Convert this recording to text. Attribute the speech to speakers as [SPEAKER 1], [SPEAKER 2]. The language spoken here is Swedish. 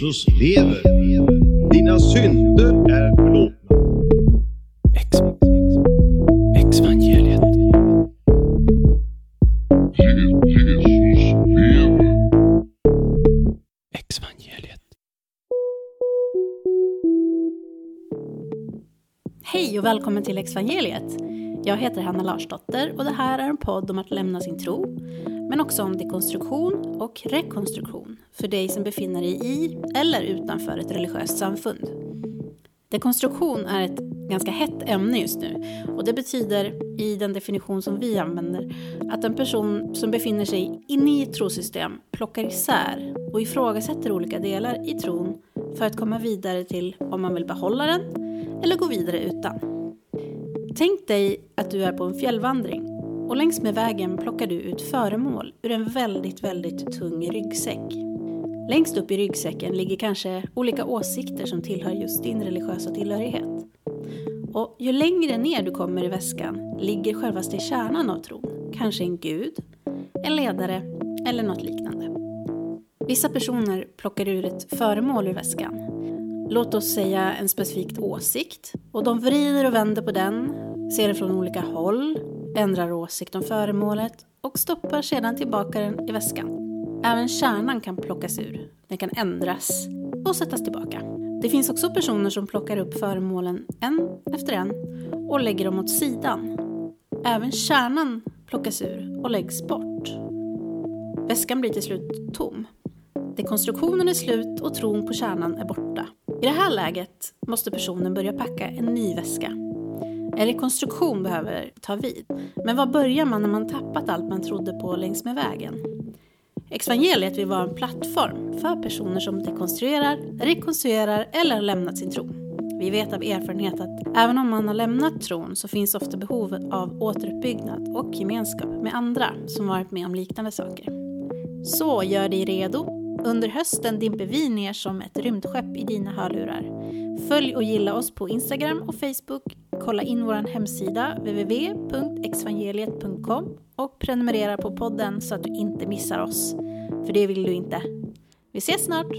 [SPEAKER 1] Jesus lever. Dina synder är förlåtna.
[SPEAKER 2] Ex Exvangeliet. Exvangeliet.
[SPEAKER 3] Hej och välkommen till Exvangeliet. Jag heter Hanna Larsdotter och det här är en podd om att lämna sin tro, men också om dekonstruktion och rekonstruktion för dig som befinner dig i eller utanför ett religiöst samfund. Dekonstruktion är ett ganska hett ämne just nu och det betyder i den definition som vi använder att en person som befinner sig inne i ett trosystem plockar isär och ifrågasätter olika delar i tron för att komma vidare till om man vill behålla den eller gå vidare utan. Tänk dig att du är på en fjällvandring och längs med vägen plockar du ut föremål ur en väldigt, väldigt tung ryggsäck. Längst upp i ryggsäcken ligger kanske olika åsikter som tillhör just din religiösa tillhörighet. Och ju längre ner du kommer i väskan ligger självaste kärnan av tron. Kanske en gud, en ledare eller något liknande. Vissa personer plockar ur ett föremål ur väskan. Låt oss säga en specifik åsikt och de vrider och vänder på den, ser den från olika håll, ändrar åsikt om föremålet och stoppar sedan tillbaka den i väskan. Även kärnan kan plockas ur, den kan ändras och sättas tillbaka. Det finns också personer som plockar upp föremålen en efter en och lägger dem åt sidan. Även kärnan plockas ur och läggs bort. Väskan blir till slut tom. Dekonstruktionen är slut och tron på kärnan är borta. I det här läget måste personen börja packa en ny väska. En rekonstruktion behöver ta vid. Men var börjar man när man tappat allt man trodde på längs med vägen? Exvangeliet vill vara en plattform för personer som dekonstruerar, rekonstruerar eller har lämnat sin tro. Vi vet av erfarenhet att även om man har lämnat tron så finns ofta behov av återuppbyggnad och gemenskap med andra som varit med om liknande saker. Så gör dig redo. Under hösten dimper vi ner som ett rymdskepp i dina hörlurar. Följ och gilla oss på Instagram och Facebook. Kolla in vår hemsida www.exvangeliet.com och prenumerera på podden så att du inte missar oss. För det vill du inte. Vi ses snart!